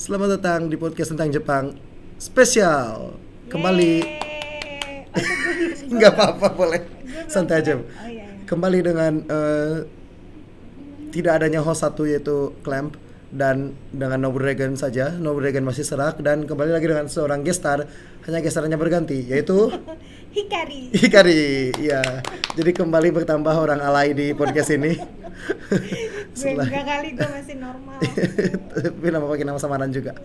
Selamat datang di podcast tentang Jepang spesial. Kembali nggak apa-apa boleh santai aja. Oh iya. iya. Kembali dengan eh, tidak adanya host satu yaitu Clamp dan dengan Noble Dragon saja. Noble Dragon masih serak dan kembali lagi dengan seorang gestar. Hanya gestarnya berganti yaitu Hikari. Hikari. Iya. Jadi kembali bertambah orang alay di podcast ini. gue enggak kali gue masih normal. tapi nama pakai nama samaran juga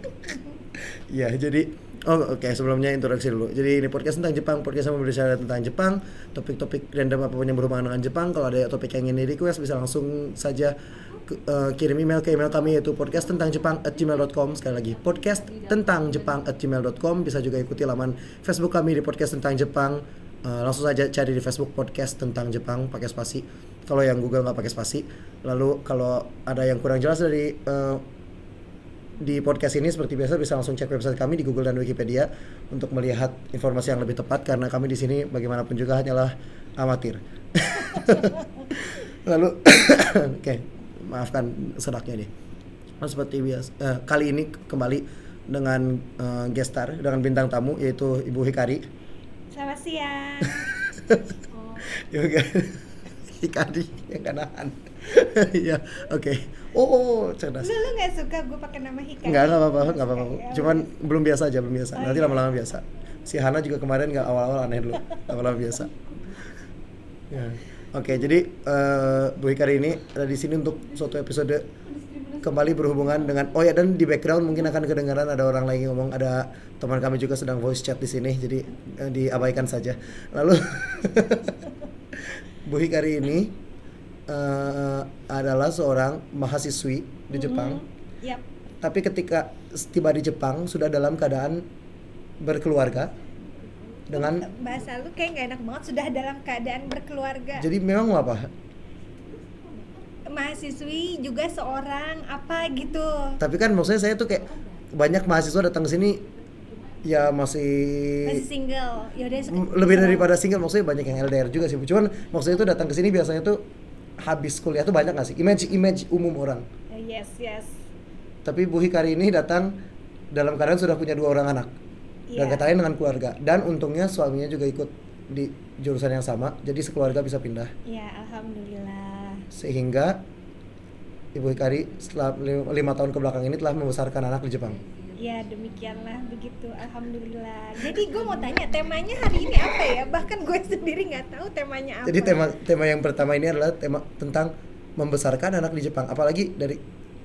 ya jadi oh oke sebelumnya introduksi dulu jadi ini podcast tentang Jepang podcast yang berbicara tentang Jepang topik-topik random apa pun yang berhubungan dengan Jepang kalau ada topik yang ingin di request bisa langsung saja eh, kirim email ke email kami yaitu podcast tentang Jepang at gmail.com sekali lagi podcast tentang Jepang at gmail.com bisa juga ikuti laman Facebook kami di podcast tentang Jepang. Eh, langsung saja cari di Facebook podcast tentang Jepang pakai spasi. Kalau yang Google nggak pakai spasi. Lalu kalau ada yang kurang jelas dari eh, di podcast ini seperti biasa bisa langsung cek website kami di Google dan Wikipedia untuk melihat informasi yang lebih tepat. Karena kami di sini bagaimanapun juga hanyalah amatir. Lalu oke, maafkan sedaknya nih. Nah, seperti biasa eh, kali ini kembali dengan eh, guest star dengan bintang tamu yaitu Ibu Hikari. Selamat siang. Yoga Hikari yang kanahan. ya, oke. Oh, oh, cerdas. Lu lu nggak suka gue pakai nama Hikari? Enggak, enggak apa-apa, enggak apa-apa. Ya, Cuman belum biasa aja, belum biasa. Oh, Nanti iya. lama-lama biasa. Si Hana juga kemarin nggak awal-awal aneh dulu, lama-lama biasa. Ya. Oke, jadi eh Bu Hikari ini ada di sini untuk suatu episode kembali berhubungan dengan oh ya dan di background mungkin akan kedengaran ada orang lagi ngomong ada teman kami juga sedang voice chat di sini jadi eh, diabaikan saja. Lalu Bu Hikari ini eh, adalah seorang mahasiswi di Jepang. Hmm, Yap. tapi ketika tiba di Jepang sudah dalam keadaan berkeluarga dengan bahasa lu kayak nggak enak banget sudah dalam keadaan berkeluarga. jadi memang apa mahasiswi juga seorang apa gitu. tapi kan maksudnya saya tuh kayak banyak mahasiswa datang ke sini ya masih Masih single. Yaudah lebih daripada single maksudnya banyak yang LDR juga sih cuman maksudnya tuh datang ke sini biasanya tuh habis kuliah tuh banyak gak sih image image umum orang Yes, yes. tapi Bu Hikari ini datang dalam keadaan sudah punya dua orang anak dan Iya. dengan keluarga dan untungnya suaminya juga ikut di jurusan yang sama jadi sekeluarga bisa pindah Ya, alhamdulillah. sehingga Ibu Hikari setelah li- lima tahun ke belakang ini telah membesarkan anak di Jepang Ya demikianlah begitu, alhamdulillah. Jadi gue mau tanya temanya hari ini apa ya? Bahkan gue sendiri nggak tahu temanya apa. jadi tema tema yang pertama ini adalah tema tentang membesarkan anak di Jepang apalagi dari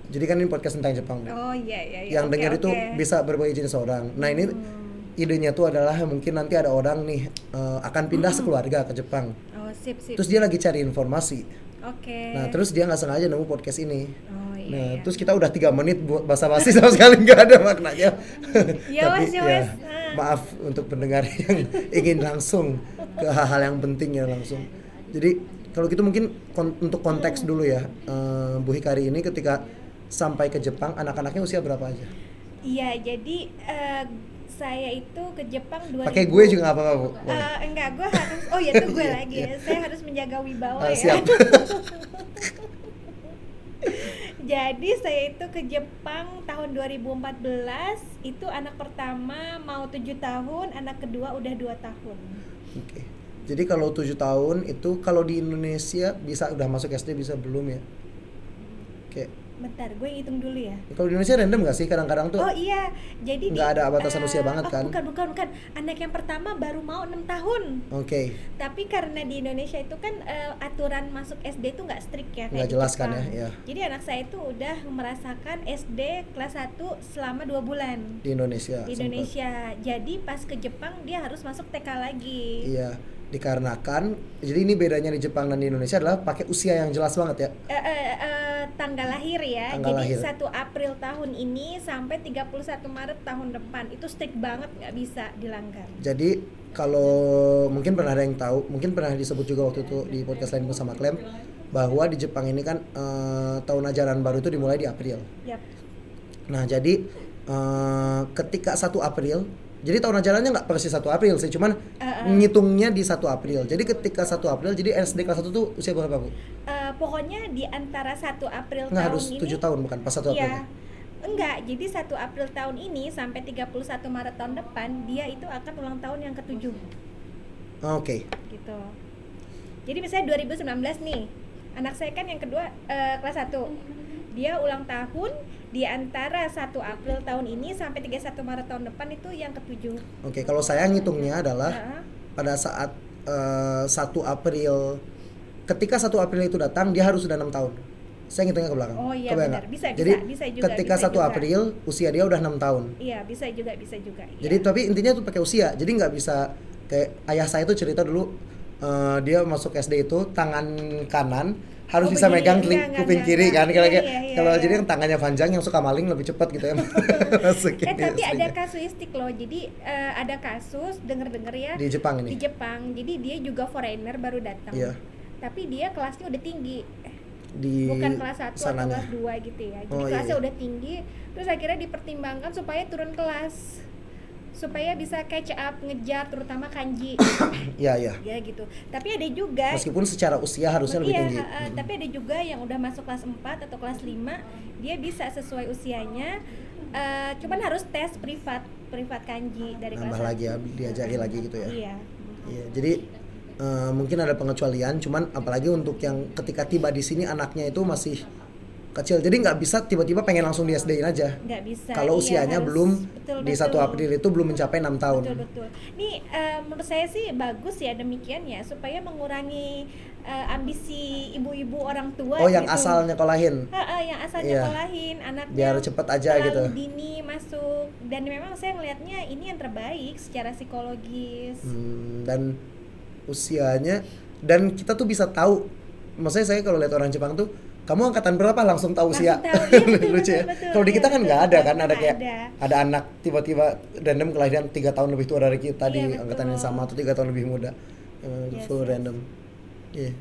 jadi kan ini podcast tentang Jepang. Oh iya iya. iya. yang Oke, dengar itu oke. bisa berbagai jenis orang nah ini Hmm. Idenya tuh adalah mungkin nanti ada orang nih eh, akan pindah sekeluarga ke Jepang Oh sip sip. terus dia lagi cari informasi Oke. nah terus dia nggak sengaja nemu podcast ini Oh iya. nah iya. terus kita udah tiga menit buat basa-basi sama sekali nggak ada maknanya Ya wes, ya wes. Ah. maaf untuk pendengar yang ingin langsung ke hal-hal yang penting ya langsung jadi kalau gitu mungkin kon- untuk konteks dulu ya eh, Bu Hikari ini ketika sampai ke Jepang anak-anaknya usia berapa aja Iya jadi eh, saya itu ke Jepang 2000. pakai gue juga nggak apa-apa Bu. Eh, enggak, gue harus. Oh ya tuh gue Iya, lagi. ya. Saya harus menjaga wibawa Ah, ya. siap Jadi saya itu ke Jepang tahun 2014 itu anak pertama mau tujuh tahun, anak kedua udah dua tahun. Oke. Jadi kalau tujuh tahun itu kalau di Indonesia bisa udah masuk SD bisa belum ya? Bentar, gue hitung dulu ya. Kalau di Indonesia random nggak sih kadang-kadang tuh? Oh iya, jadi nggak ada batasan usia banget, oh, kan? Bukan, bukan, bukan. Anak yang pertama baru mau enam tahun. Oke. Tapi karena di Indonesia itu kan eh, aturan masuk SD itu nggak strict ya Nggak jelas kan ya, iya. Jadi anak saya itu udah merasakan SD kelas 1 selama dua bulan Di Indonesia. di. Indonesia. Jadi pas ke Jepang dia harus masuk TK lagi. Iya. Dikarenakan jadi ini bedanya di Jepang dan di Indonesia adalah pakai usia yang jelas banget ya. Eh, eh, eh, tanggal lahir ya. Tanggal Jadi lahir. 1 April tahun ini sampai 31 Maret tahun depan itu strict banget nggak bisa dilanggar. Jadi kalau mungkin pernah ada yang tahu, mungkin pernah disebut juga waktu itu di podcast lain bersama Clem bahwa di Jepang ini kan eh, tahun ajaran baru itu dimulai di April. Yap. Nah jadi eh, ketika 1 April, jadi tahun ajarannya nggak persis 1 April sih, cuman Eh, eh. ngitungnya di 1 April. Jadi ketika 1 April, jadi SD kelas 1 tuh usia berapa bu? Eh, pokoknya di antara 1 April Nggak tahun harus ini 7 tahun bukan pas 1 April. Iya. enggak jadi 1 April tahun ini sampai 31 Maret tahun depan dia itu akan ulang tahun yang ketujuh Oke. gitu jadi misalnya 2019 nih anak saya kan yang kedua eh, kelas 1 dia ulang tahun di antara 1 April tahun ini sampai 31 Maret tahun depan itu yang ketujuh Oke, kalau saya ngitungnya adalah Heeh. pada saat eh, 1 April ketika 1 April itu datang dia harus sudah enam tahun. Saya ngitungnya ke belakang. Oh iya, Kebayang benar. Bisa, bisa, Jadi bisa juga, ketika bisa 1 juga. April usia dia udah enam tahun. iya bisa juga bisa juga iya. Jadi tapi intinya tuh pakai usia. Jadi nggak bisa kayak ayah saya tuh cerita dulu eh, dia masuk SD itu tangan kanan harus Oh, bisa begini. megang teling- Enggak, enggak, kuping enggak, kiri kan kalau Iya, iya, iya, kalau iya. jadi yang tangannya panjang yang suka maling lebih cepat gitu ya masukin eh tapi ada kasuistik loh. Jadi eh, ada kasus denger denger ya di Jepang ini? di Jepang. Jadi dia juga foreigner baru datang. Iya. tapi dia kelasnya udah tinggi. Di bukan kelas 1 atau kelas 2 gitu ya. Jadi Oh, iya, kelasnya iya. udah tinggi. Terus akhirnya dipertimbangkan supaya turun kelas supaya bisa catch up ngejar terutama kanji Iya iya. ya gitu tapi ada juga Meskipun secara usia harusnya lebih iya, tinggi. ha- ha, tapi ada juga yang udah masuk kelas 4 atau kelas 5 dia bisa sesuai usianya eh, cuman harus tes privat privat kanji dari Nambah kelas lagi ya, diajari lagi gitu ya. iya Iya, jadi eh, mungkin ada pengecualian, cuman apalagi untuk yang ketika tiba di sini anaknya itu masih kecil, jadi nggak bisa tiba-tiba pengen langsung di SD-in aja. nggak bisa Kalau iya, usianya harus- belum betul, di. 1 April itu belum mencapai enam tahun. betul betul nih eh, menurut saya sih bagus ya demikian ya supaya mengurangi eh, ambisi ibu-ibu orang tua Oh, yang gitu. asalnya kolahin. Ha, ha, yang asalnya Iya. kolahin anaknya Biar cepet aja gitu. dini masuk dan memang saya ngelihatnya ini yang terbaik secara psikologis Hmm, dan usianya dan kita tuh bisa tahu maksudnya saya kalau lihat orang Jepang tuh kamu angkatan berapa? Langsung tahu usia iya, betul, lucu ya. Kalau di iya, kita kan nggak ada kan ada kayak ada. ada anak tiba-tiba random kelahiran tiga tahun lebih tua dari kita di Iya, angkatan yang sama atau tiga tahun lebih muda. Yes, full yes. random. Iya.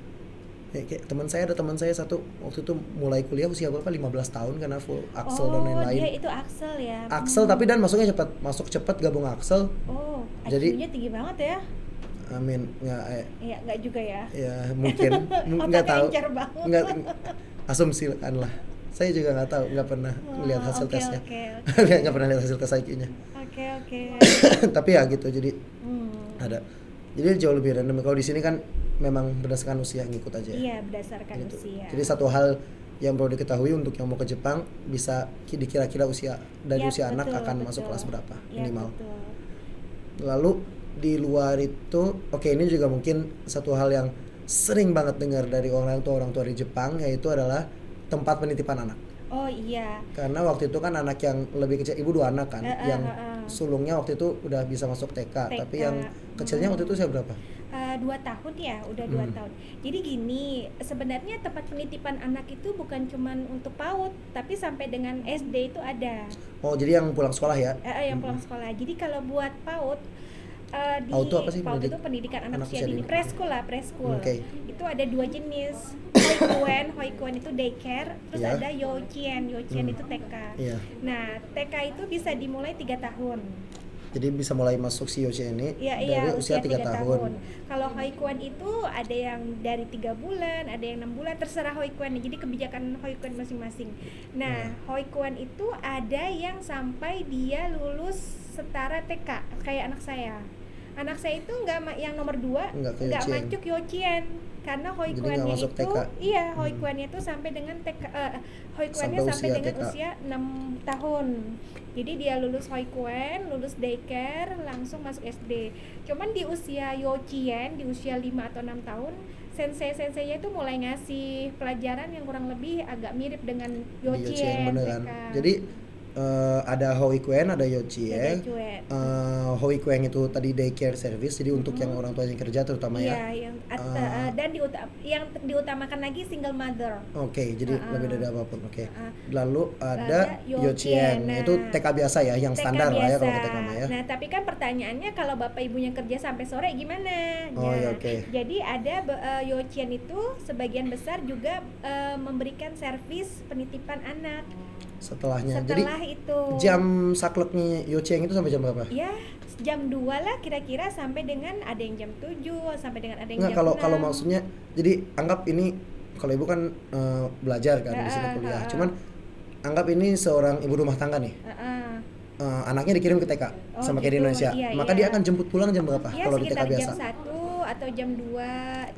Ya, kayak teman saya ada teman saya satu waktu itu mulai kuliah usia berapa? 15 tahun karena full Axel dan oh lain-lain. dia itu Axel ya. Axel tapi dan masuknya cepat masuk cepat gabung Axel. Oh Jadi- tinggi banget ya. Amin. Nggak eh, Iya, nggak juga ya. ya mungkin. Nggak tahu. nggak asumsi kan lah saya juga nggak tahu nggak pernah Oh, lihat hasil oke, tesnya nggak pernah lihat hasil tes IQ-nya Oke, oke. tapi ya gitu jadi Hmm. ada jadi jauh lebih random kalau di sini kan memang berdasarkan usia ngikut aja Iya, berdasarkan gitu. usia. jadi satu hal yang perlu diketahui untuk yang mau ke Jepang bisa ki- dikira-kira usia dari Yap, usia anak betul, akan betul. masuk kelas berapa Iya, minimal betul. lalu di luar itu oke ini juga mungkin satu hal yang sering banget dengar dari orang tua orang tua di Jepang yaitu adalah tempat penitipan anak Oh iya. karena waktu itu kan anak yang lebih kecil ibu dua anak kan Eh, eh, yang eh, eh. sulungnya waktu itu udah bisa masuk TK, TK, tapi yang kecilnya waktu itu saya berapa Eh, dua tahun ya, udah dua Hmm. tahun. Jadi gini, sebenarnya tempat penitipan anak itu bukan cuman untuk PAUD, tapi sampai dengan SD itu ada. oh jadi yang pulang sekolah ya Eh, eh, yang pulang sekolah. Jadi kalau buat PAUD eh, di itu apa sih? PAUD Pendidik- itu pendidikan anak, anak usia dini, dini. preschool lah, preschool. Oke. Itu ada dua jenis. Hoikuen, hoikuen itu daycare, terus Iya. ada yochien, yochien Hmm. itu TK. iya Nah, TK itu bisa dimulai tiga tahun. jadi bisa mulai masuk si Yoshi ini Iya, dari iya, usia tiga tahun. Kalau hoikuen itu ada yang dari tiga bulan, ada yang enam bulan, terserah hoikuen. Jadi kebijakan hoikuen masing-masing. Nah, Iya. hoikuen itu ada yang sampai dia lulus setara TK, kayak anak saya. Anak saya itu nggak yang nomor dua, Nggak masuk yochien karena masuk itu TK. iya Hmm. hoikuennya itu sampai dengan TK eh, hoikuennya Sampai sampai, usia dengan TK. usia 6 tahun jadi dia lulus hoikuen lulus daycare langsung masuk SD cuman di usia yochien di usia 5 atau 6 tahun sensei senseinya itu mulai ngasih pelajaran yang kurang lebih agak mirip dengan beneran. TK. Jadi eh, ada Hoikuen, ada Ya, Yochien. Yochien. Eh, Hoikuen itu tadi daycare service, jadi untuk yang orang tua yang kerja terutama Iya, ya. yang at- Eh, eh, dan yang diutamakan lagi single mother. Oke, jadi Uh-uh. lebih dari apa pun. Oke. Uh-uh. Lalu ada Ada Yochien, Yochien, itu nah. TK biasa ya, yang TK standar lah ya kalau biasa. ke TK ya. Nah, tapi kan pertanyaannya kalau bapak ibunya kerja sampai sore gimana? Oh, Nah, iya, oke. Jadi ada eh, Yochien itu sebagian besar juga eh, memberikan servis penitipan anak. Setelahnya. Jadi Setelah itu jam sakleknya Yochien itu sampai jam berapa? ya jam 2 lah kira-kira sampai dengan ada yang jam 7 sampai dengan ada yang Enggak jam kalau kalau 6. maksudnya jadi anggap ini kalau ibu kan eh, belajar kan di sini Ah, ah, kuliah. ah. Cuman anggap ini seorang ibu rumah tangga nih. Heeh. Eh, anaknya dikirim ke TK Oh, sama kayak di gitu. Indonesia. Iya, Maka iya. dia akan jemput pulang jam berapa Ya kalau di TK biasa? jam 1 atau jam 2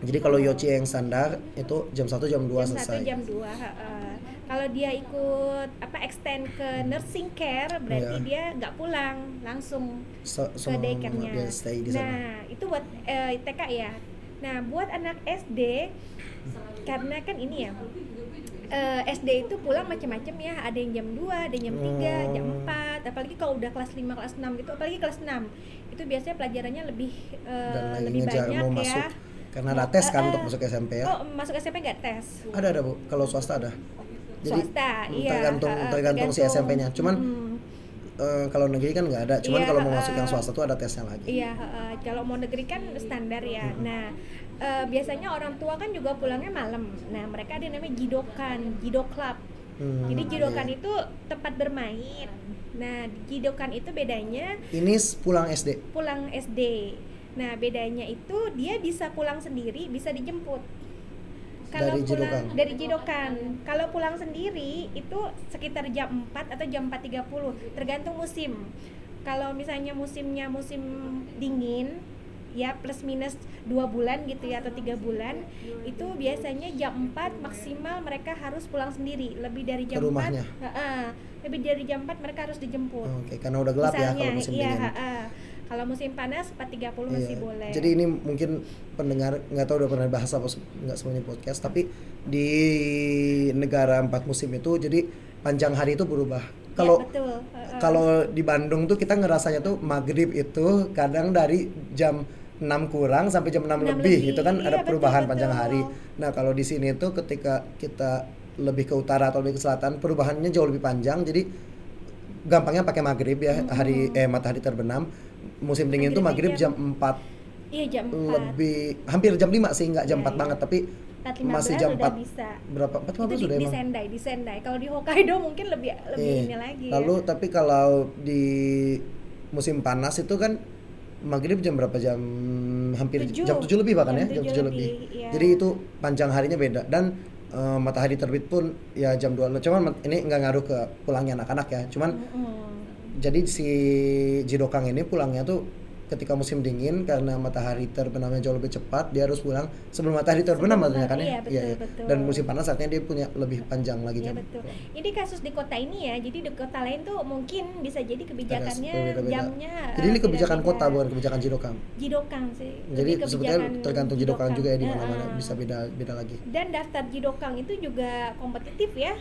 Jadi kalau Yoci yang standar itu jam 1 jam 2 jam selesai. 1 jam 2 heeh. Kalau dia ikut apa extend ke nursing care berarti Iya. dia nggak pulang langsung So, ke so daycare-nya. di sana. Nah, itu buat eh, TK ya. Nah, buat anak SD karena kan ini ya. eh, SD itu pulang macam-macam ya, ada yang jam 2, ada yang jam 3, jam Oh. 4. Apalagi kalau udah kelas 5, kelas 6 gitu, apalagi kelas 6. Itu biasanya pelajarannya lebih lagi lebih banyak mau ya. masuk karena ada tes kan Eh, untuk eh. masuk SMP ya. Oh, masuk SMP nggak tes? Ada ada Bu, kalau swasta ada. Swasta, mm, iya. tergantung eh, tergantung si SMP-nya. Cuman mm, eh, kalau negeri kan nggak ada. Cuman Iya, kalau mau masuk yang swasta tuh ada tesnya lagi. Iya, heeh. kalau mau negeri kan standar ya. Nah, eh, biasanya orang tua kan juga pulangnya malam. Nah, mereka ada namanya jidokan, jido club. Hmm, Jadi jidokan iya. itu tempat bermain. Nah, jidokan itu bedanya Ini pulang SD. pulang SD. Nah, bedanya itu dia bisa pulang sendiri, bisa dijemput. Kalau Dari pulang jidokan? dari jidokan, kalau pulang sendiri itu sekitar jam 4 atau jam 4.30, tergantung musim. Kalau misalnya musimnya musim dingin, ya plus minus dua bulan gitu ya atau tiga bulan, itu biasanya jam 4 maksimal mereka harus pulang sendiri. Lebih dari Ke jam 4, rumahnya? heeh, lebih dari jam 4 mereka harus dijemput. Oke, karena udah gelap ya kalau musim iya, dingin. ha-ha. Kalau musim panas 4.30 masih Iya. boleh. Jadi ini mungkin pendengar nggak tahu udah pernah bahas apa nggak semuanya podcast, tapi di negara empat musim itu jadi panjang hari itu berubah. Iya, Kalau betul. ha-ha. kalau di Bandung tuh kita ngerasanya tuh maghrib itu kadang dari jam 6 kurang sampai jam 6, 6 lebih lebih. gitu kan Iya, ada perubahan betul. panjang hari. Nah, kalau di sini tuh ketika kita lebih ke utara atau lebih ke selatan perubahannya jauh lebih panjang jadi gampangnya pakai maghrib ya hari eh matahari terbenam musim dingin tuh maghrib Maghribnya jam 4 Iya jam 4. lebih hampir jam 5 sih nggak jam Iya, 4 iya. banget tapi 4.15 masih jam udah 4 bisa. berapa 4 Itu 15 di, sudah di emang Sendai, di Sendai. Kalau di Hokkaido mungkin lebih lebih Iya. ini lagi. Lalu ya. tapi kalau di musim panas itu kan maghrib jam berapa jam hampir Tujuh. jam 7 lebih bahkan Jam ya jam tujuh 7 lebih. lebih, iya. Jadi itu panjang harinya beda dan eh, matahari terbit pun ya jam 2 cuman ini nggak ngaruh ke pulangnya anak-anak ya cuman Mm-mm. Jadi si Jidokang ini pulangnya tuh ketika musim dingin karena matahari terbenamnya jauh lebih cepat dia harus pulang sebelum matahari terbenam Sebelum kan ya iya, betul, betul. dan musim panas artinya dia punya lebih panjang lagi Iya jam betul. Ini kasus di kota ini ya. Jadi di kota lain tuh mungkin bisa jadi kebijakannya berbeda-beda. jamnya. jadi eh, ini kebijakan beda-beda. kota bukan kebijakan Jidokang Jidokang sih. jadi sebetulnya tergantung Jidokang juga ya di Eh, mana-mana eh. bisa beda beda lagi Dan daftar Jidokang itu juga kompetitif ya.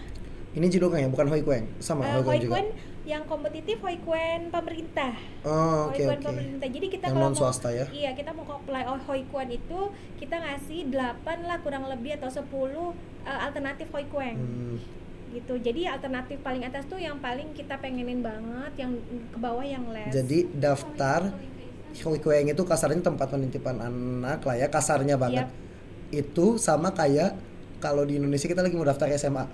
ini Jidokang ya bukan Hoi Kueng sama Eh, Hoi Kueng juga yang kompetitif Hoikuen pemerintah. oh oke Hoikuen oke pemerintah. Jadi kita Yang kalau non mau swasta ya? Iya, kita mau apply oh, Hoikuen itu kita ngasih 8 lah kurang lebih atau 10 eh, alternatif Hoikuen. Hmm, Gitu. Jadi alternatif paling atas tuh yang paling kita pengenin banget, yang ke bawah yang les. jadi daftar Hoi Kueng itu kasarnya tempat penitipan anak lah ya kasarnya banget itu sama kayak kalau di Indonesia kita lagi mau daftar SMA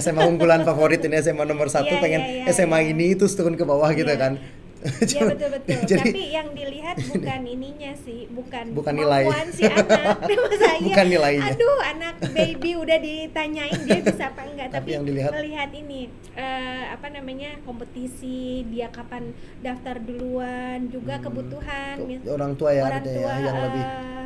SMA unggulan favorit ini SMA nomor satu Iya, pengen iya, iya, SMA iya. ini terus turun ke bawah gitu kan Iya betul betul. jadi Tapi yang dilihat bukan ininya sih, bukan Bukan nilai. si anak. Saya. Bukan nilainya. Aduh, anak baby udah ditanyain dia bisa apa enggak, Tapi tapi, yang dilihat- melihat ini eh, apa namanya? kompetisi, dia kapan daftar duluan, juga Hmm, kebutuhan orang tua ya orang ya, tua, yang eh, lebih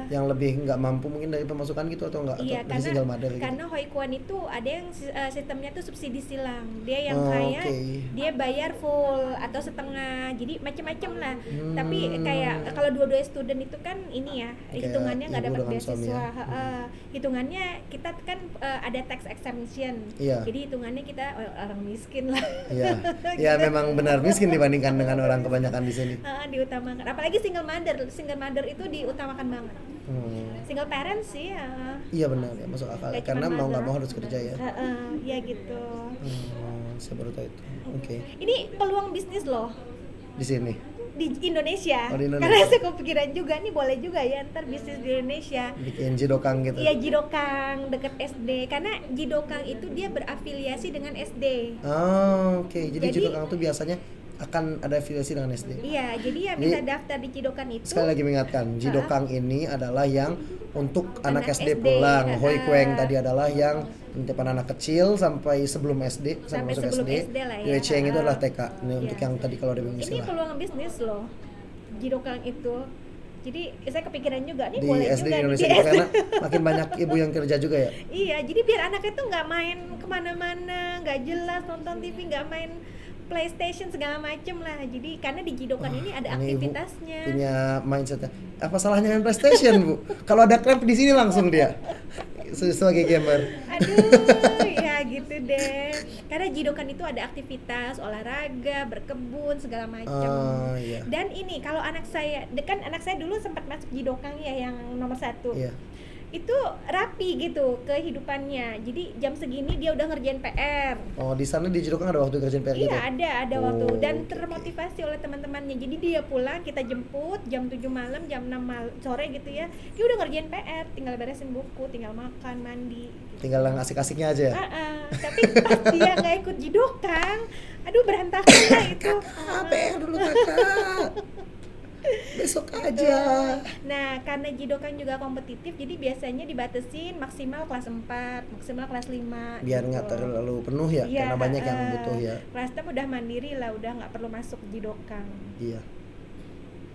yang lebih nggak mampu mungkin dari pemasukan gitu atau enggak Iya, atau karena single mother gitu. karena Hoikuan itu ada yang eh, sistemnya tuh subsidi silang. Dia yang Oh, kaya oke. dia bayar full atau setengah. Jadi macam-macam lah. Hmm. Tapi kayak kalau dua-dua student itu kan ini ya, Kayak hitungannya nggak dapat beasiswa. ya. Heeh. Hitungannya kita kan eh, ada tax exemption. Iya. Jadi hitungannya kita oh, orang miskin lah. Iya, ya memang benar miskin dibandingkan dengan orang kebanyakan di sini. Heeh, diutamakan. Apalagi single mother. Single mother itu diutamakan banget. Hmm. Single parent sih ya. Iya benar ya masuk akal Kayak karena cuman mau nggak mau harus kerja ya. Heeh, ya gitu. Hmm, saya baru tahu itu. Oke, Ini peluang bisnis loh di sini. di Indonesia. Oh, di Indonesia. Karena saya kepikiran juga nih boleh juga ya ntar bisnis di Indonesia. Bikin jidokang gitu. Iya Jidokang deket SD karena Jidokang itu dia berafiliasi dengan SD. Oh, oke. Jadi, Jadi- jidokang tuh biasanya akan ada afiliasi dengan SD. Iya, jadi ya Jadi- bisa daftar di Cidokan itu. Sekali lagi mengingatkan, Jidokang ini adalah yang untuk anak, Anak SD, SD, pulang. ah. Hoi Kueng tadi adalah yang penitipan anak kecil sampai sebelum SD, Sampai masuk sebelum SD. SD lah ya. Itu Ah. adalah TK. Ini Iya. untuk yang tadi kalau ada bingung Ini peluang bisnis loh. Jidokang itu. Jadi saya kepikiran juga nih Di boleh SD juga di Indonesia di itu SD. karena makin banyak ibu yang kerja juga ya. Iya, jadi biar anaknya tuh nggak main ke mana-mana, nggak jelas nonton TV, nggak main PlayStation segala macem lah. Jadi karena di Jidokan ini ada Ini ibu aktivitasnya. punya mindsetnya. Apa salahnya main PlayStation bu? Kalau ada clamp di sini langsung dia sebagai gamer. Aduh, ya gitu deh. Karena Jidokan itu ada aktivitas olahraga, berkebun segala macam. Ah iya. Dan ini kalau anak saya, kan anak saya dulu sempat masuk Jidokan ya yang nomor satu. Iya. Itu rapi gitu kehidupannya. Jadi jam segini dia udah ngerjain PR. Oh di sana di Jidokang ada waktu kerjaan PR gitu. Iya ada ada waktu Oh, dan oke, oke. termotivasi oleh teman-temannya. Jadi dia pulang kita jemput jam 7 malam jam 6 mal sore gitu ya. Dia udah ngerjain PR, tinggal beresin buku, tinggal makan, mandi. Tinggal yang asik-asiknya aja. Ah, ah. Tapi pas dia nggak ikut jidokang, aduh berantakan lah itu. Kakak, PR dulu kakak. Besok aja. Nah, karena jidokan juga kompetitif, jadi biasanya dibatesin maksimal kelas 4, maksimal kelas 5 Biar nggak terlalu penuh ya, Iya, karena banyak yang eh, butuh ya. Kelas 6 udah mandiri lah, udah nggak perlu masuk jidokang. Iya.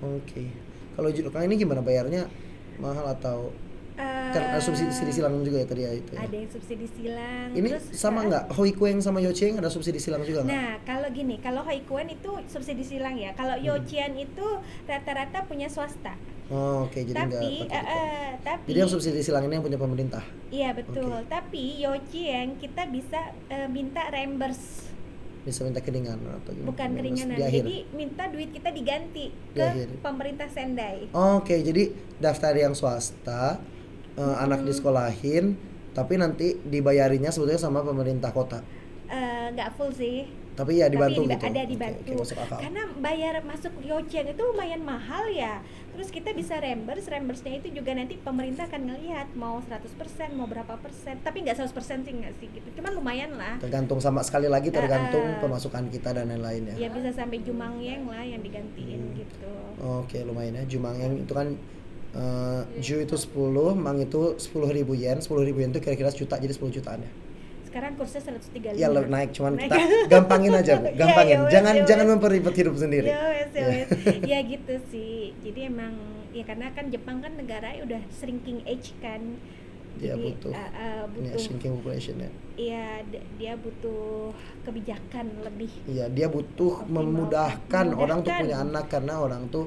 Oke. Kalau Jidokang ini gimana bayarnya? Mahal atau Kan ada subsidi silang juga ya tadi ya itu ya. ada yang subsidi silang Ini terus, sama nggak Hoi Kueng sama Yocheng ada subsidi silang juga nggak? Nah, kalau gini, kalau Haikuen itu subsidi silang ya. Kalau Hmm. Yochian itu rata-rata punya swasta. Oh, oke jadi nggak tapi eh, itu. eh, tapi Jadi yang subsidi silang ini yang punya pemerintah. Iya betul. Tapi Yochien kita bisa eh, minta reimburse, Bisa minta keringan atau gimana? bukan Reimburse keringanan. Di akhir. Jadi minta duit kita diganti Di ke akhir. pemerintah Sendai. Oke, jadi daftar yang swasta, eh, anak disekolahin, tapi nanti dibayarinya sebetulnya sama pemerintah kota. Eh, nggak full sih. Tapi ya dibantu tapi gitu. ada dibantu. masuk akal. Karena bayar masuk Yochien itu lumayan mahal ya. Terus kita bisa reimburse, reimburse-nya itu juga nanti pemerintah akan ngelihat mau 100%, mau berapa persen. Tapi nggak 100% sih nggak sih gitu. Cuman lumayan lah. Tergantung sama sekali lagi tergantung Eh, eh. pemasukan kita dan lain-lain ya. Ya bisa sampai Jumangyang lah yang digantiin Hmm. gitu. Oke, lumayan ya. Jumangeng itu kan eh, Ju itu 10, Mang itu 10 ribu yen. 10 ribu yen itu kira-kira sejuta, jadi 10 jutaan ya. Sekarang kursnya 135. Ya lebih naik, cuman Naik. kita gampangin aja, Bu. Ya, Gampangin. ya wes, jangan ya jangan memperibet hidup sendiri. Ya wes, ya wes. Ya gitu sih. Jadi emang ya karena kan Jepang kan negara udah shrinking age kan. Dia Jadi, butuh. uh, uh, Ini ya, butuh shrinking population ya. Iya, dia butuh kebijakan lebih. Iya, dia butuh Optimal. memudahkan orang tuh Memudahkan. punya anak karena orang tuh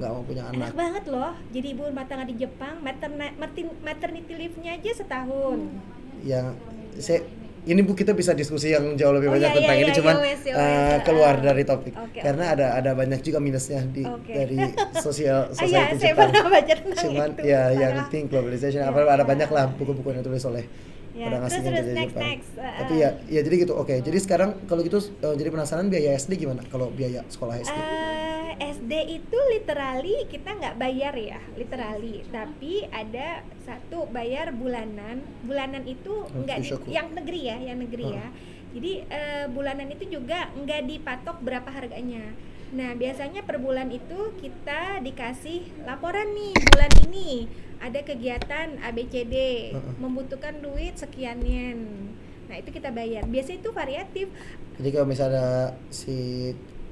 nggak mau punya Enak anak. banget loh. Jadi ibu rumah tangga di Jepang, materna- materni- maternity leave-nya aja setahun. Yang saya ini bu kita bisa diskusi yang jauh lebih Oh, banyak iya, tentang iya, ini iya, cuman ya wes, ya eh, wes. keluar dari topik Oke, karena oke. ada ada banyak juga minusnya di Oke. dari sosial Ah, iya, saya Jepang. pernah baca cuman itu. ya yang Parah. think globalization Ya, apa ada ya. banyak lah buku-buku yang ditulis oleh Ya, orang terus, asing yang terus, jadi next, Jepang. next. Ah, Tapi ya ya jadi gitu. Oke, jadi sekarang kalau gitu eh, jadi penasaran biaya SD gimana? Kalau biaya sekolah SD? Eh, SD itu literally kita nggak bayar ya, literally. Tapi ada satu bayar bulanan. Bulanan itu Oh, nggak di- yang negeri ya, yang negeri Oh. ya. Jadi eh, bulanan itu juga nggak dipatok berapa harganya. Nah biasanya per bulan itu kita dikasih laporan nih bulan ini ada kegiatan ABCD membutuhkan duit sekian yen. Nah itu kita bayar. Biasanya itu variatif. Jadi kalau misalnya si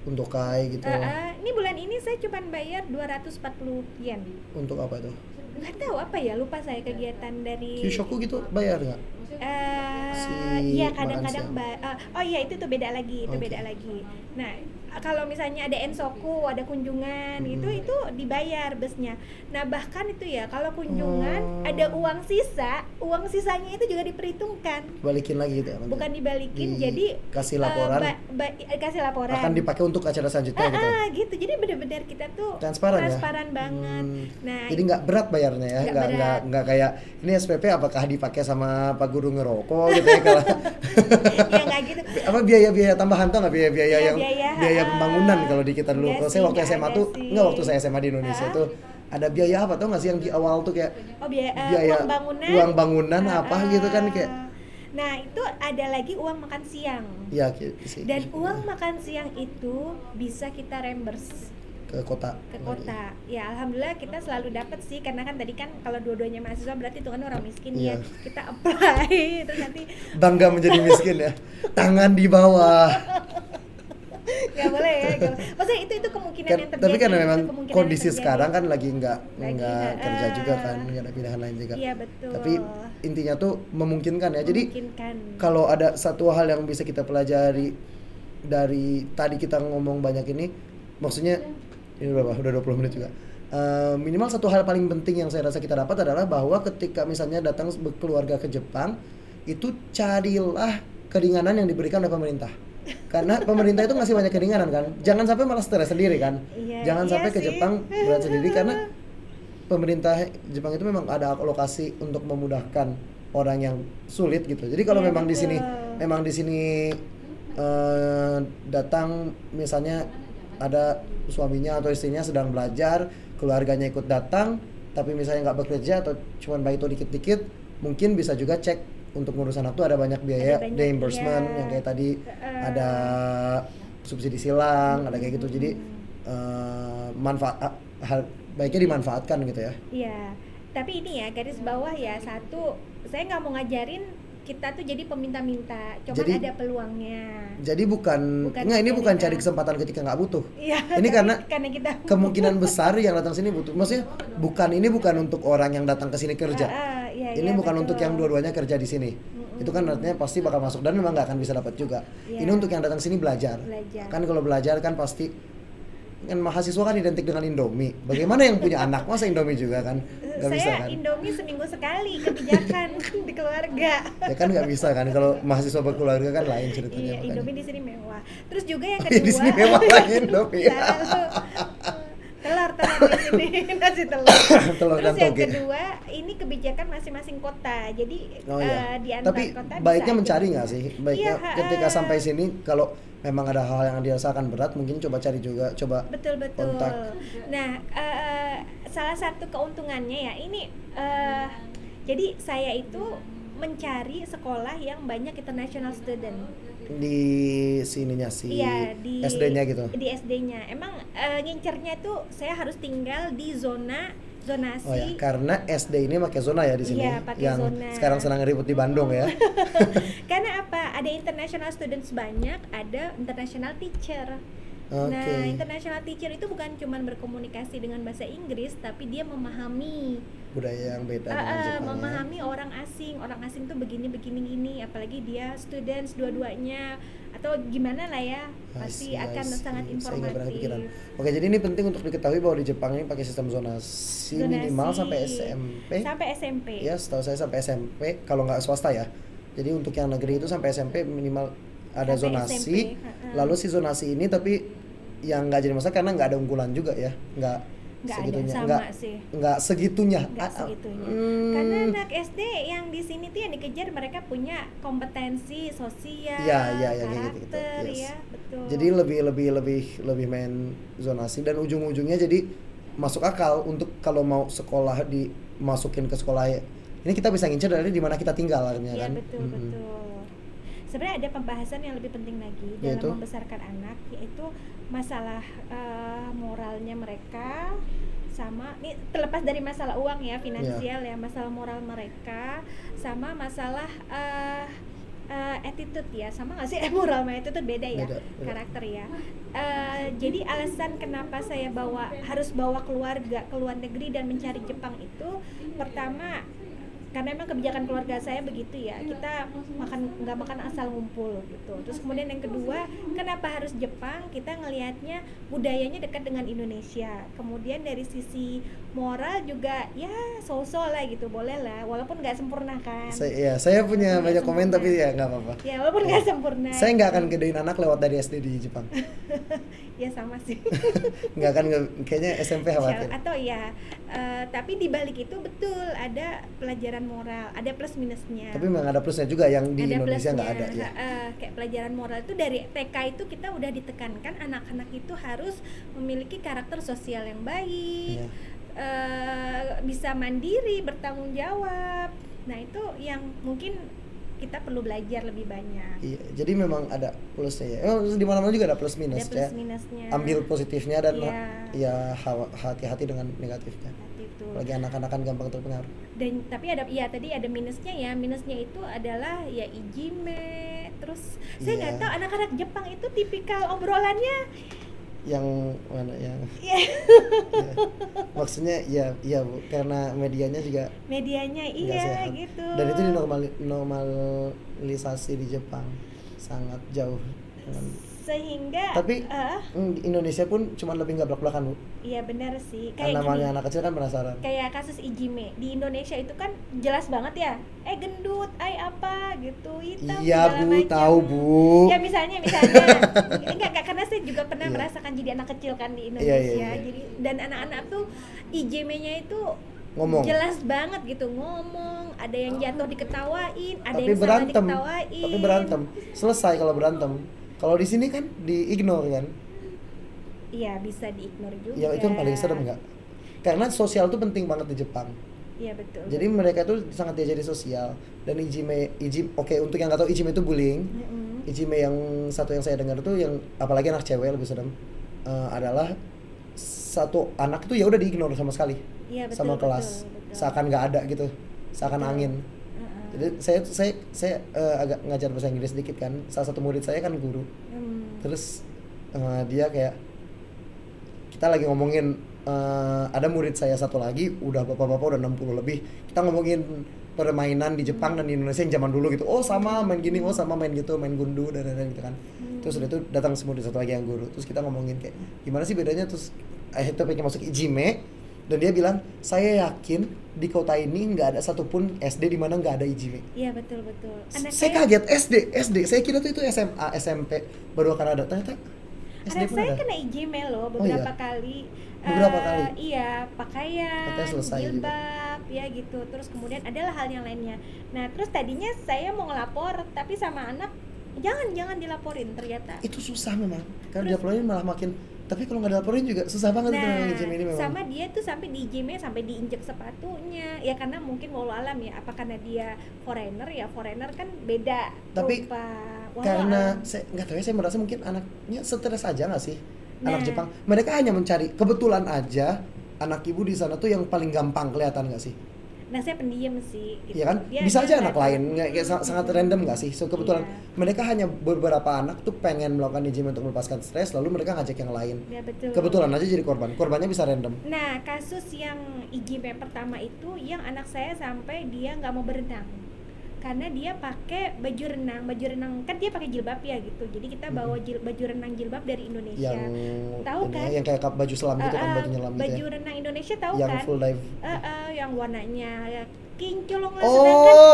untuk kai gitu, Eh, eh, ini bulan ini saya cuma bayar 240 yen. untuk apa itu? Nggak tahu apa ya, lupa saya kegiatan dari Kyushoku gitu bayar nggak? eh Si iya kadang-kadang ba- eh, oh iya itu tuh beda lagi, itu Oke. beda lagi. Nah, kalau misalnya ada ensoku, ada kunjungan Mm-mm. itu itu dibayar busnya. Nah, bahkan itu ya kalau kunjungan Oh. ada uang sisa, uang sisanya itu juga diperhitungkan. Balikin lagi gitu ya? nanti? Bukan dibalikin, Di- jadi kasih eh, laporan. ba- ba- kasih laporan. akan dipakai untuk acara selanjutnya Ah, gitu. ah, gitu. Jadi benar-benar kita tuh Transparan, ya? transparan banget. Hmm. Nah, Jadi nggak berat bayarnya ya, Nggak nggak nggak kayak ini SPP apakah dipakai sama Pak Guru ngerokok gitu ya kalau ya nggak gitu. apa biaya-biaya tambahan tuh nggak biaya-biaya Iya, yang biaya, biaya ah. pembangunan kalau di kita dulu. Nggak Kalau saya waktu SMA ada tuh sih. nggak waktu saya SMA di Indonesia tuh ada biaya apa tuh nggak sih yang di awal tuh kayak Oh biaya, eh, biaya uang bangunan. uang bangunan Ah, apa gitu kan kayak Nah itu ada lagi uang makan siang. Iya sih. Dan uang makan siang itu bisa kita reimburse ke kota. ke kota. Ya alhamdulillah kita selalu dapat sih karena kan tadi kan kalau dua-duanya mahasiswa berarti itu kan orang miskin Iya. ya. Kita apply terus nanti Bangga menjadi miskin ya. Tangan di bawah. nggak boleh ya. nggak boleh. Maksudnya itu itu kemungkinan Kan- yang terjadi. tapi kan memang kondisi sekarang kan lagi nggak nggak kerja juga kan, nggak ada pilihan lain juga. Iya betul. Tapi intinya tuh memungkinkan ya. Jadi kalau ada satu hal yang bisa kita pelajari dari tadi kita ngomong banyak ini, maksudnya ini berapa? Udah 20 menit juga. Eh, minimal satu hal paling penting yang saya rasa kita dapat adalah bahwa ketika misalnya datang berkeluarga ke Jepang, itu carilah keringanan yang diberikan oleh pemerintah. Karena pemerintah itu ngasih banyak keringanan kan. Jangan sampai malah stres sendiri kan. Iya, Jangan iya sampai ke sih. Jepang berat sendiri karena pemerintah Jepang itu memang ada alokasi untuk memudahkan orang yang sulit gitu. Jadi kalau Iya, memang di sini memang di sini eh, datang misalnya ada suaminya atau istrinya sedang belajar, keluarganya ikut datang, tapi misalnya nggak bekerja atau cuman bayi itu dikit-dikit, mungkin bisa juga cek untuk ngurus anak tuh ada banyak biaya Ada banyak, reimbursement iya. yang kayak tadi Heeh. ada subsidi silang, ada kayak gitu. Jadi eh, manfaat ah, hal baiknya dimanfaatkan gitu ya. Iya, tapi ini ya garis bawah ya satu, saya nggak mau ngajarin kita tuh jadi peminta-minta, cuman Jadi- ada peluangnya. Jadi bukan, Bukan nggak ini bukan kita- cari kesempatan ketika nggak butuh. Iya. Ini karena karena kita Kemungkinan besar yang datang sini butuh. Maksudnya bukan ini bukan untuk orang yang datang ke sini kerja. Ah, ah, iya, ini iya, bukan betul. untuk yang dua-duanya kerja di sini. Itu kan artinya pasti bakal masuk dan memang nggak akan bisa dapat juga. Iya. Ini untuk yang datang sini belajar. Belajar. Kan kalau belajar kan pasti kan mahasiswa kan identik dengan Indomie. Bagaimana yang punya anak masa Indomie juga kan? Saya bisa kan? Indomie seminggu sekali kebijakan di keluarga. Ya kan nggak bisa kan kalau mahasiswa berkeluarga kan lain ceritanya. Iya, makanya. Indomie di sini mewah. Terus juga yang Oh, kedua. di sini mewah lagi Indomie. telur telur di sini nasi telur. Telur Terus dan yang toge. kedua ini kebijakan masing-masing kota. Jadi Oh iya. eh, di antar Tapi kota baiknya mencari nggak sih? Baiknya Iya, ketika ha-ha. sampai sini kalau memang ada hal yang dirasakan berat, mungkin coba cari juga, coba betul betul. kontak. Nah, eh, salah satu keuntungannya ya ini eh, jadi saya itu mencari sekolah yang banyak international student. Di sininya sih Iya di SD-nya gitu. Di SD-nya. Emang eh, ngincernya itu saya harus tinggal di zona zonasi. Oh ya, karena SD ini pakai zona ya di sini. Iya, pakai yang zona. sekarang senang ribut di Bandung ya. Karena apa? Ada international students banyak, ada international teacher. Oke. Nah, international teacher itu bukan cuma berkomunikasi dengan bahasa Inggris, tapi dia memahami, Budaya yang beda dengan ya. memahami orang asing. Orang asing tuh begini begini gini, apalagi dia students dua-duanya atau gimana lah ya, pasti I akan sangat informatif. Oke, jadi ini penting untuk diketahui bahwa di Jepang ini pakai sistem zonasi, Zonasi. minimal sampai SMP. Sampai SMP. Ya, setahu saya sampai SMP. Kalau nggak swasta ya. Jadi untuk yang negeri itu sampai SMP minimal ada Sampai zonasi. SMP. Lalu si zonasi ini tapi yang nggak jadi masalah karena nggak ada unggulan juga ya, nggak Nggak ada, segitunya, sama nggak sih. nggak segitunya. nggak Ah, ah, segitunya. hmm, Karena anak SD yang di sini tuh yang dikejar mereka punya kompetensi sosial, Ya, ya, ya, kayak gitu-gitu. karakter, Yes. ya, betul. Jadi lebih lebih lebih lebih main zonasi dan ujung-ujungnya jadi masuk akal untuk kalau mau sekolah dimasukin ke sekolah ini kita bisa ngincer dari di mana kita tinggal artinya Iya kan. betul Mm-mm. betul. Sebenarnya ada pembahasan yang lebih penting lagi dalam Yaitu? membesarkan anak yaitu masalah eh, moralnya mereka sama ini terlepas dari masalah uang ya finansial Iya. ya masalah moral mereka sama masalah eh, eh, attitude ya sama nggak sih eh, moral sama attitude beda ya Beda, beda. karakter ya Eh, jadi alasan kenapa saya bawa harus bawa keluarga ke luar negeri dan mencari Jepang itu pertama karena emang kebijakan keluarga saya begitu ya. Kita makan nggak makan asal ngumpul gitu. Terus kemudian yang kedua kenapa harus Jepang? Kita ngelihatnya budayanya dekat dengan Indonesia. Kemudian dari sisi moral juga ya so-so lah gitu. Boleh lah walaupun nggak sempurna kan. Saya, ya, saya punya Nggak banyak komen sempurna. tapi ya nggak apa-apa. ya walaupun nggak sempurna. Saya nggak akan gedein anak lewat dari SD di Jepang. ya sama sih Nggak nge- kayaknya SMP khawatir. atau ya eh, tapi di balik itu betul ada pelajaran moral ada plus minusnya Tapi memang ada plusnya juga yang di ada Indonesia nggak ada ya. Ha-ha, kayak pelajaran moral itu dari TK itu kita udah ditekankan anak-anak itu harus memiliki karakter sosial yang baik Iya. eh, bisa mandiri bertanggung jawab nah itu yang mungkin kita perlu belajar lebih banyak Iya, jadi memang ada plusnya ya. Oh, di mana-mana juga ada plus minus ada plus ya. minusnya Ambil positifnya dan Iya. ya hati-hati dengan negatifnya. Itu Apalagi anak-anak kan gampang terpengaruh. dan tapi ada ya tadi ada minusnya ya minusnya itu adalah ya ijime terus saya nggak Iya. tahu anak-anak Jepang itu tipikal obrolannya Yang mana yang ya ya. maksudnya ya iya Bu, karena medianya juga medianya iya sehat. gitu Dan itu dinormalisasi di Jepang sangat jauh dengan sehingga Tapi- di Indonesia pun cuma lebih nggak belak-belakan bu. iya benar sih Kan kayak namanya gini anak kecil kan penasaran. kayak kasus Ijime di Indonesia itu kan jelas banget ya eh gendut ay apa gitu hitam Iya bu, macam. tahu bu. ya misalnya misalnya enggak enggak karena saya juga pernah Iya. merasakan jadi anak kecil kan di Iya, Indonesia iya, iya. jadi dan anak-anak tuh IJM-nya itu Ngomong. jelas banget gitu ngomong ada yang jatuh diketawain ada tapi yang salah berantem. diketawain Tapi berantem. Selesai kalau berantem. Kalau di sini kan di ignore kan. iya bisa diignore juga Ya itu yang paling serem nggak? Karena sosial tuh penting banget di Jepang. iya betul Jadi mereka tuh sangat diajari sosial dan ijime ijim oke untuk yang nggak tahu ijime itu bullying. Mm-mm. Ijime yang satu yang saya dengar tuh yang apalagi anak cewek lebih serem eh, adalah satu anak itu ya udah diignore sama sekali iya betul sama betul, kelas betul. seakan nggak ada gitu seakan Betul. angin saya saya saya eh, agak ngajar bahasa Inggris dikit kan. Salah satu murid saya kan guru. Hmm. terus eh, dia kayak kita lagi ngomongin eh, ada murid saya satu lagi udah bapak-bapak udah 60 lebih kita ngomongin permainan di Jepang dan di Indonesia yang zaman dulu gitu. Oh sama main gini oh sama main gitu main gundu dan lain-lain gitu kan. Terus udah itu datang semua di satu lagi yang guru. Terus kita ngomongin kayak gimana sih bedanya? Terus akhirnya pengen masuk Ijime dan dia bilang saya yakin di kota ini nggak ada satupun SD di mana nggak ada Ijime iya betul betul anak saya kaget SD SD saya kira tuh itu SMA SMP baru akan ada ternyata SD Anak pun saya ada kena IJME loh Oh, beberapa iya? kali. Beberapa Eh, kali? Iya, pakaian, jilbab, ya gitu. Terus kemudian adalah hal yang lainnya. Nah, terus tadinya saya mau ngelapor, tapi sama anak jangan jangan dilaporin ternyata. itu susah memang Terus- dilaporin malah makin tapi kalau nggak dilaporin juga susah banget Nah, memang Ijime ini memang sama dia tuh sampai di IJME sampai diinjek sepatunya. Ya karena mungkin walau alam ya, apa karena dia foreigner ya, foreigner kan beda Tapi rupa. Karena saya nggak tahu ya saya merasa mungkin anaknya stres aja nggak sih anak Nah. Jepang mereka hanya mencari kebetulan aja anak ibu di sana tuh yang paling gampang kelihatan nggak sih Nah, saya pendiam sih. gitu. Iya kan Dia- bisa aja anak lain nggak kayak sa- sangat random nggak sih so kebetulan Iya. mereka hanya beberapa anak tuh pengen melakukan Ijime untuk melepaskan stres lalu mereka ngajak yang lain Ya betul. kebetulan aja jadi korban korbannya bisa random Nah, kasus yang IGP pertama itu yang anak saya sampai dia nggak mau berenang karena dia pakai baju renang, baju renang kan dia pakai jilbab ya gitu. Jadi kita bawa jil- baju renang jilbab dari Indonesia. yang Tahu ini kan? ya, yang kayak baju selam gitu Eh, kan eh, baju nyelam gitu baju ya renang Indonesia tahu yang kan? full dive Eh, eh, yang warnanya ya, kinclong lah Oh,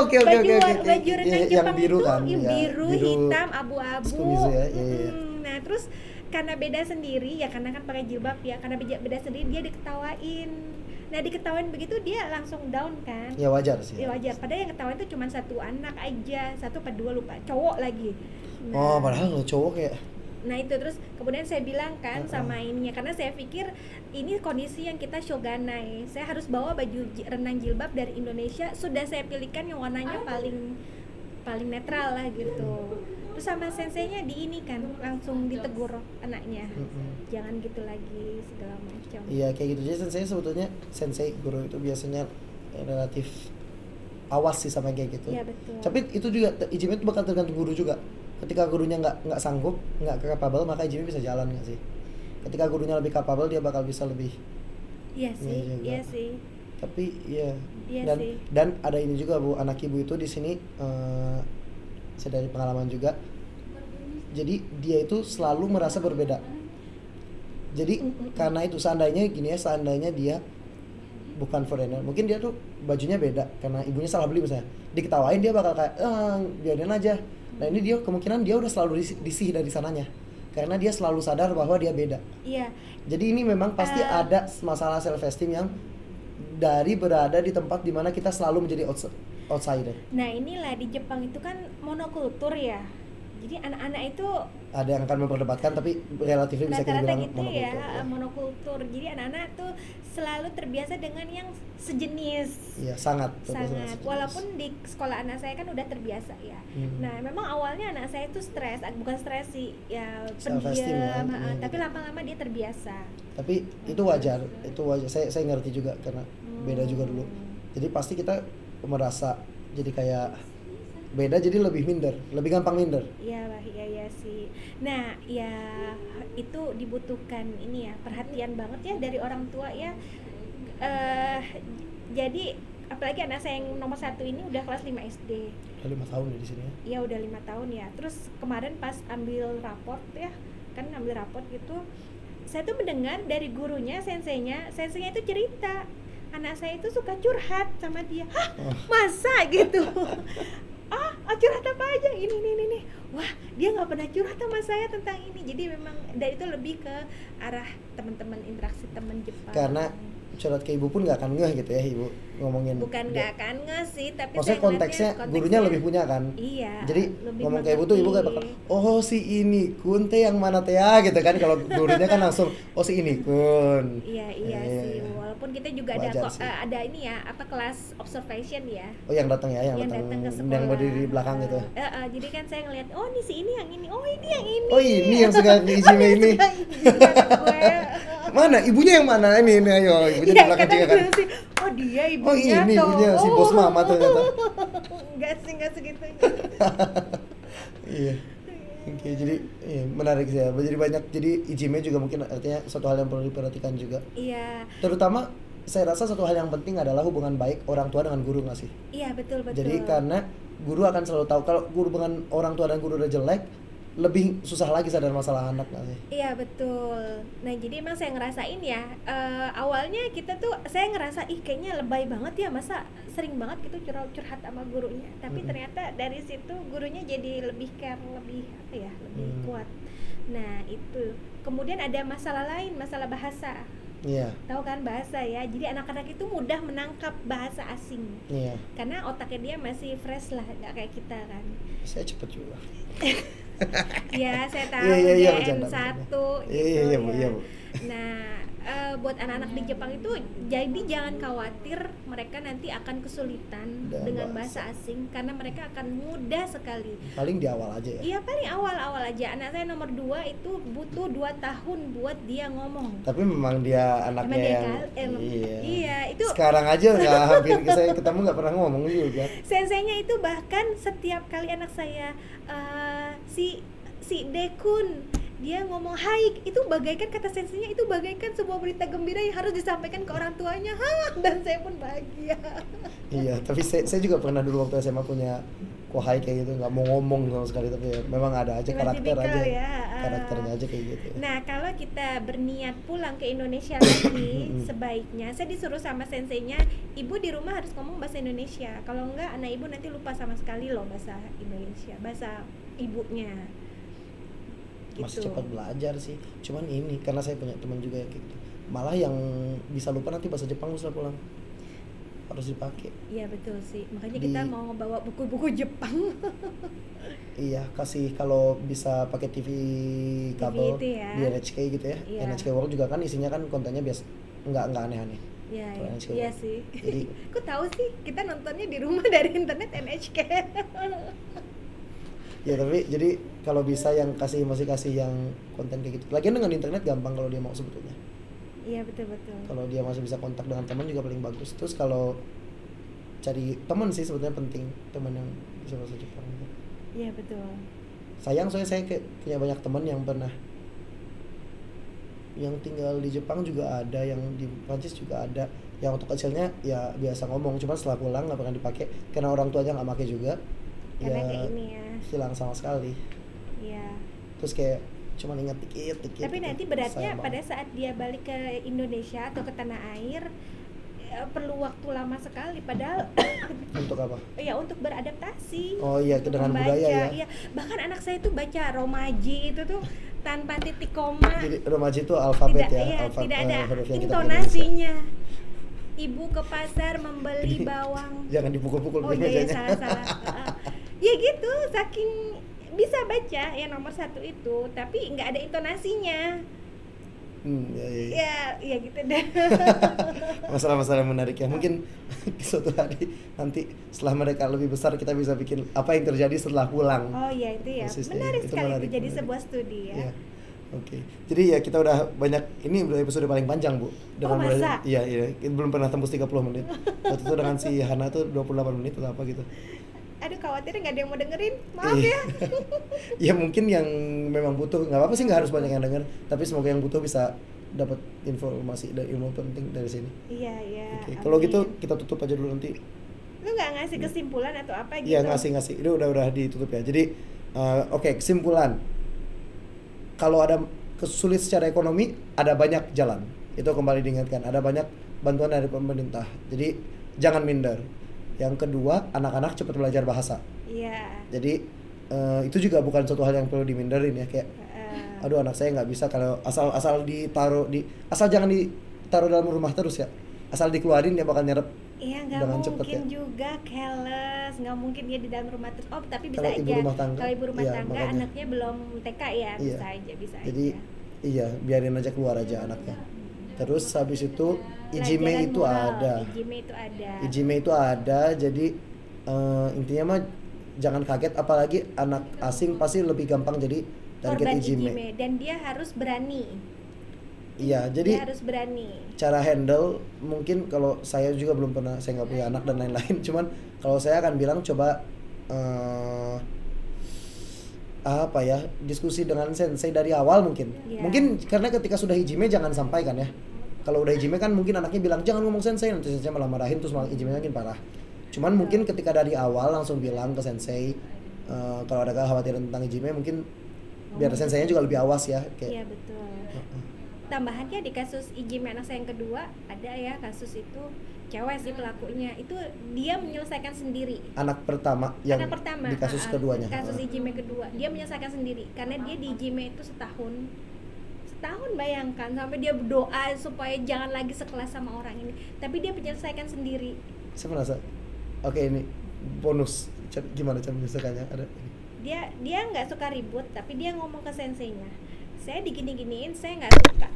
oke, oke, baju oke, war- oke. baju renang yang Jepang biru itu kan, yang ya, biru, biru hitam, abu-abu. Ya, iya, iya. Mm-mm. Nah, terus karena beda sendiri ya karena kan pakai jilbab ya, karena beda, beda sendiri dia diketawain. Nah, diketawain begitu dia langsung down kan. ya wajar sih Ya wajar. Padahal yang ketawain itu cuma satu anak aja, satu apa dua lupa, cowok lagi. oh padahal lo cowok kayak Nah itu terus kemudian saya bilang kan Uh-uh. sama ininya karena saya pikir ini kondisi yang kita shoganai. Saya harus bawa baju renang jilbab dari Indonesia. Sudah saya pilihkan yang warnanya paling paling netral lah gitu. Terus sama senseinya di ini kan langsung ditegur anaknya. Mm-mm. Jangan gitu lagi segala macam. Iya kayak gitu jadi sensei sebetulnya sensei guru itu biasanya relatif awas sih sama kayak gitu. Iya betul. Tapi itu juga Ijime itu bakal tergantung guru juga. Ketika gurunya nggak nggak sanggup, nggak capable, maka Ijime bisa jalan nggak sih? Ketika gurunya lebih capable, dia bakal bisa lebih. Iya sih, juga. iya sih. Tapi iya. Iya dan sih. dan ada ini juga bu, anak ibu itu di sini eh, saya dari pengalaman juga. Jadi dia itu selalu merasa berbeda. Jadi karena itu seandainya gini ya, seandainya dia bukan foreigner, mungkin dia tuh bajunya beda karena ibunya salah beli misalnya. Diketawain dia bakal kayak, ah biarin aja. Nah ini dia kemungkinan dia udah selalu disih, disih dari sananya, karena dia selalu sadar bahwa dia beda. Iya. Jadi ini memang pasti Eh. ada masalah self esteem yang dari berada di tempat di mana kita selalu menjadi outs- outsider. Nah inilah di Jepang itu kan monokultur ya. Jadi anak-anak itu ada yang akan memperdebatkan tapi relatifnya bisa kita bilang gitu ya monokultur ya. monokultur jadi anak-anak tuh selalu terbiasa dengan yang sejenis Iya, sangat sangat sejenis. walaupun di sekolah anak saya kan udah terbiasa ya Hmm. nah memang awalnya anak saya itu stres bukan stres sih ya ya, pendiam hmm, tapi gitu. lama-lama dia terbiasa tapi itu wajar itu wajar saya saya ngerti juga karena beda juga dulu Hmm. jadi pasti kita merasa jadi kayak beda jadi lebih minder lebih gampang minder Iya, Wah, iya iya sih. Nah, ya itu dibutuhkan ini ya perhatian banget ya dari orang tua ya. eh jadi apalagi anak saya yang nomor satu ini udah kelas 5 SD. udah lima tahun ya di sini ya Ya udah lima tahun ya. Terus kemarin pas ambil raport ya, kan ambil raport gitu, saya tuh mendengar dari gurunya, senseinya, senseinya itu cerita anak saya itu suka curhat sama dia. Hah, Oh. masa gitu? ah, ah, curhat apa aja? Ini, ini, ini, ini. Wah, dia nggak pernah curhat sama saya tentang ini. Jadi memang dari itu lebih ke arah teman-teman interaksi teman Jepang. karena curhat ke ibu pun nggak akan ngeh gitu ya ibu ngomongin bukan nggak akan nggak sih, tapi maksudnya ngeliatnya konteksnya, gurunya konteksnya- lebih punya kan Iya. jadi ngomong ke ibu tuh ibu kayak bakal oh si ini kun teh yang mana teh ya gitu kan kalau gurunya kan langsung oh si ini kun Iya iya Iya, sih, walaupun kita juga ada kok eh, ada ini ya apa kelas observation ya. oh yang datang ya yang, yang datang datang ke sekolah. yang berdiri di belakang gitu Eh, eh, jadi kan saya ngeliat, oh ini si ini yang ini, oh ini yang ini. oh ini yang suka diizinin ini Suka izin gue. Mana? Ibunya yang mana? Ini ini ayo. Ibunya di Iya, belakang juga kan? sih, oh dia ibunya Oh, ini ibunya, si bos mama ternyata. enggak sih, enggak segitunya. iya. Oke jadi iya, menarik sih ya. Jadi banyak jadi ijime juga mungkin artinya suatu hal yang perlu diperhatikan juga. Iya, terutama saya rasa satu hal yang penting adalah hubungan baik orang tua dengan guru nggak sih? Iya betul betul. Jadi karena guru akan selalu tahu kalau guru dengan orang tua dan guru udah jelek, lebih susah lagi sadar masalah anak nggak sih? Iya betul. Nah jadi emang saya ngerasain ya eh, awalnya kita tuh saya ngerasa ih kayaknya lebay banget ya masa sering banget gitu curhat curhat sama gurunya. Tapi Mm-mm. ternyata dari situ gurunya jadi lebih care lebih apa ya lebih Hmm. kuat. Nah itu kemudian ada masalah lain masalah bahasa. Iya, Tahu kan bahasa ya. Jadi anak-anak itu mudah menangkap bahasa asing iya. karena otaknya dia masih fresh lah nggak kayak kita kan. Saya cepet juga. Ya, saya tahu Iya, iya, iya, JN bercanda, satu bercanda. Iya, iya, iya, Bu, ya. iya, Bu. Nah, eh, buat anak-anak di Jepang itu jadi jangan khawatir mereka nanti akan kesulitan Dan dengan bahasa. asing karena mereka akan mudah sekali. Paling di awal aja ya. Iya paling awal-awal aja. Anak saya nomor dua itu butuh dua tahun buat dia ngomong. Tapi memang dia anaknya Emang dia yang em- iya. iya, itu Sekarang aja nggak hampir saya ketemu nggak pernah ngomong juga. senseinya itu bahkan setiap kali anak saya eh, si si Dekun. Dia ngomong hai itu bagaikan kata senseinya itu bagaikan sebuah berita gembira yang harus disampaikan ke orang tuanya. Hah, dan saya pun bahagia. Iya, tapi saya, saya juga pernah dulu waktu SMA punya kohai kayak gitu nggak mau ngomong sama sekali tapi ya, memang ada aja karakter aja. ya, karakternya aja kayak gitu. Nah kalau kita berniat pulang ke Indonesia lagi sebaiknya saya disuruh sama senseinya ibu di rumah harus ngomong bahasa Indonesia. Kalau enggak anak ibu nanti lupa sama sekali loh bahasa Indonesia bahasa ibunya masih Gitu. cepat belajar sih cuman ini karena saya punya teman juga yang gitu malah yang bisa lupa nanti bahasa Jepang setelah pulang harus dipakai Iya betul sih, makanya Di- kita mau bawa buku-buku Jepang. iya kasih kalau bisa pakai TV kabel itu ya. di NHK gitu ya Iya. NHK World juga kan isinya kan kontennya biasa nggak nggak aneh-aneh Iya, iya, iya sih. Jadi- Kok tahu sih kita nontonnya di rumah dari internet NHK. Ya tapi jadi kalau bisa yang kasih masih kasih yang konten kayak gitu lagian dengan internet gampang kalau dia mau sebetulnya Iya betul betul. kalau dia masih bisa kontak dengan teman juga paling bagus terus kalau cari teman sih sebetulnya penting teman yang bisa bahasa Jepang gitu. Iya betul. sayang soalnya saya kayak punya banyak teman yang pernah yang tinggal di Jepang juga ada yang di Prancis juga ada yang untuk kecilnya ya biasa ngomong cuma setelah pulang nggak pernah dipakai karena orang tuanya nggak pakai juga Karena ya kayak ini ya. Hilang sama sekali Iya. terus kayak cuma ingat dikit dikit Tapi gitu. nanti beratnya pada saat dia balik ke Indonesia atau ke tanah air eh, perlu waktu lama sekali padahal untuk apa ya untuk beradaptasi Oh iya, untuk dengan membaca, budaya ya. iya. bahkan anak saya tuh baca romaji itu tuh tanpa titik koma jadi romaji itu alfabet tidak ya iya, alfa- tidak eh, ada Indonesia. intonasinya ibu ke pasar membeli bawang jangan dipukul-pukul oh iya, iya salah salah. ya gitu saking bisa baca yang nomor satu itu tapi nggak ada intonasinya Hmm, ya, ya, ya. ya ya gitu deh masalah-masalah menarik ya mungkin suatu hari nanti setelah mereka lebih besar kita bisa bikin apa yang terjadi setelah pulang oh iya itu ya Persisnya, menarik itu sekali menarik, itu jadi menarik. sebuah studi ya Iya. Oke. Jadi ya kita udah banyak ini udah episode paling panjang, Bu. Oh, masa? iya, iya. Belum pernah tembus 30 menit. Waktu itu dengan si Hana tuh 28 menit atau apa gitu. Aduh khawatir nggak ada yang mau dengerin maaf Iya. ya ya mungkin yang memang butuh nggak apa-apa sih nggak harus banyak yang denger, tapi semoga yang butuh bisa dapat informasi dan ilmu penting dari sini. iya iya Oke. Kalau amin. gitu kita tutup aja dulu nanti. lu nggak ngasih kesimpulan atau apa gitu Iya ngasih-ngasih. Itu udah udah ditutup ya. Jadi eh, oke kesimpulan. Kalau ada kesulit secara ekonomi, ada banyak jalan. Itu kembali diingatkan. Ada banyak bantuan dari pemerintah. Jadi jangan minder. Yang kedua, anak-anak cepat belajar bahasa. iya Jadi eh, itu juga bukan suatu hal yang perlu diminderin ya kayak Heeh. aduh anak saya nggak bisa kalau asal asal ditaruh di asal jangan ditaruh dalam rumah terus ya. Asal dikeluarin dia bakal nyerap Iya nggak mungkin cepet ya. juga careless, nggak mungkin dia di dalam rumah terus. Oh tapi bisa Kalau aja. ibu rumah tangga, Kalau ibu rumah iya, tangga makanya. anaknya belum TK ya, Iya. bisa aja, bisa Jadi aja. iya, biarin aja keluar aja anaknya. Terus habis itu Ijime itu moral, ada. Ijime itu ada. Ijime itu ada. Jadi eh, intinya mah jangan kaget apalagi anak asing pasti lebih gampang jadi target Korban Ijime. Ijime dan dia harus berani. Iya, dia jadi harus berani. cara handle mungkin kalau saya juga belum pernah saya nggak punya anak dan lain-lain cuman kalau saya akan bilang coba eh, apa ya diskusi dengan sensei dari awal mungkin Iya. mungkin karena ketika sudah hijime jangan sampaikan ya kalau udah hijime kan mungkin anaknya bilang jangan ngomong sensei nanti sensei malah marahin terus malah hijime makin parah cuman mungkin ketika dari awal langsung bilang ke sensei eh, kalau ada kekhawatiran tentang hijime mungkin biar senseinya juga lebih awas ya kayak Iya betul. Heeh. Tambahannya di kasus Ijime anak saya yang kedua ada ya kasus itu cewek sih pelakunya. Itu dia menyelesaikan sendiri. Anak pertama yang anak pertama di kasus ah, keduanya. kasus. Ijime kedua. Dia menyelesaikan sendiri karena dia di Ijime itu setahun. Setahun bayangkan sampai dia berdoa supaya jangan lagi sekelas sama orang ini. Tapi dia menyelesaikan sendiri. Saya merasa oke ini bonus. Gimana cara menyelesaikannya? Ada dia dia nggak suka ribut tapi dia ngomong ke senseinya. Saya digini-giniin saya nggak suka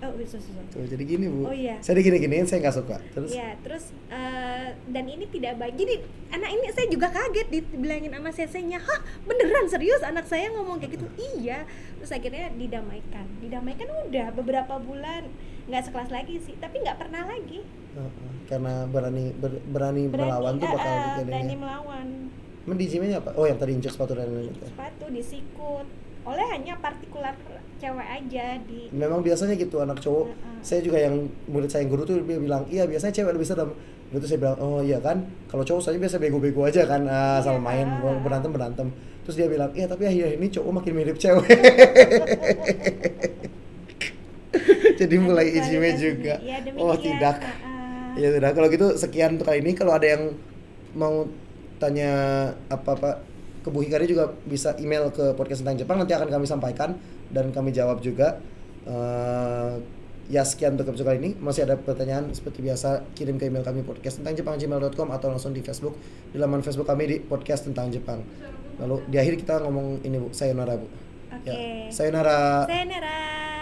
oh bisa susah Tuh, jadi gini bu Oh, iya. saya digini-giniin saya nggak suka terus Ya, terus eh, dan ini tidak baik. Jadi anak ini saya juga kaget dibilangin sama senseinya, "Hah, beneran serius anak saya ngomong kayak gitu?" Iya. Terus akhirnya didamaikan. Didamaikan udah beberapa bulan nggak sekelas lagi sih, tapi nggak pernah lagi. Heeh, karena berani ber- berani, melawan tuh eh, bakal bikin berani melawan. Emang di gymnya apa oh yang tadi injek sepatu dan lain-lain? Sepatu disikut oleh hanya partikular cewek aja di memang biasanya gitu anak cowok. Heeh. saya juga yang murid saya yang guru tuh dia bilang iya biasanya cewek lebih serem. Itu saya bilang oh iya kan? Kalau cowok saja biasa bego-bego aja kan ah, asal Iya. main berantem berantem. Terus dia bilang iya tapi akhir ini cowok makin mirip cewek. Jadi mulai Aduh, ijime kualitas juga. Ya, oh tidak. Heeh. ya sudah kalau gitu sekian untuk kali ini. Kalau ada yang mau tanya apa-apa ke Bu Hikari juga bisa email ke podcast tentang Jepang nanti akan kami sampaikan dan kami jawab juga. Eh, ya sekian untuk episode kali ini. Masih ada pertanyaan seperti biasa kirim ke email kami podcast tentang Jepang gmail.com atau langsung di Facebook di laman Facebook kami di podcast tentang Jepang. Lalu di akhir kita ngomong ini Bu sayonara Bu. Oke. ya sayonara. Sayonara.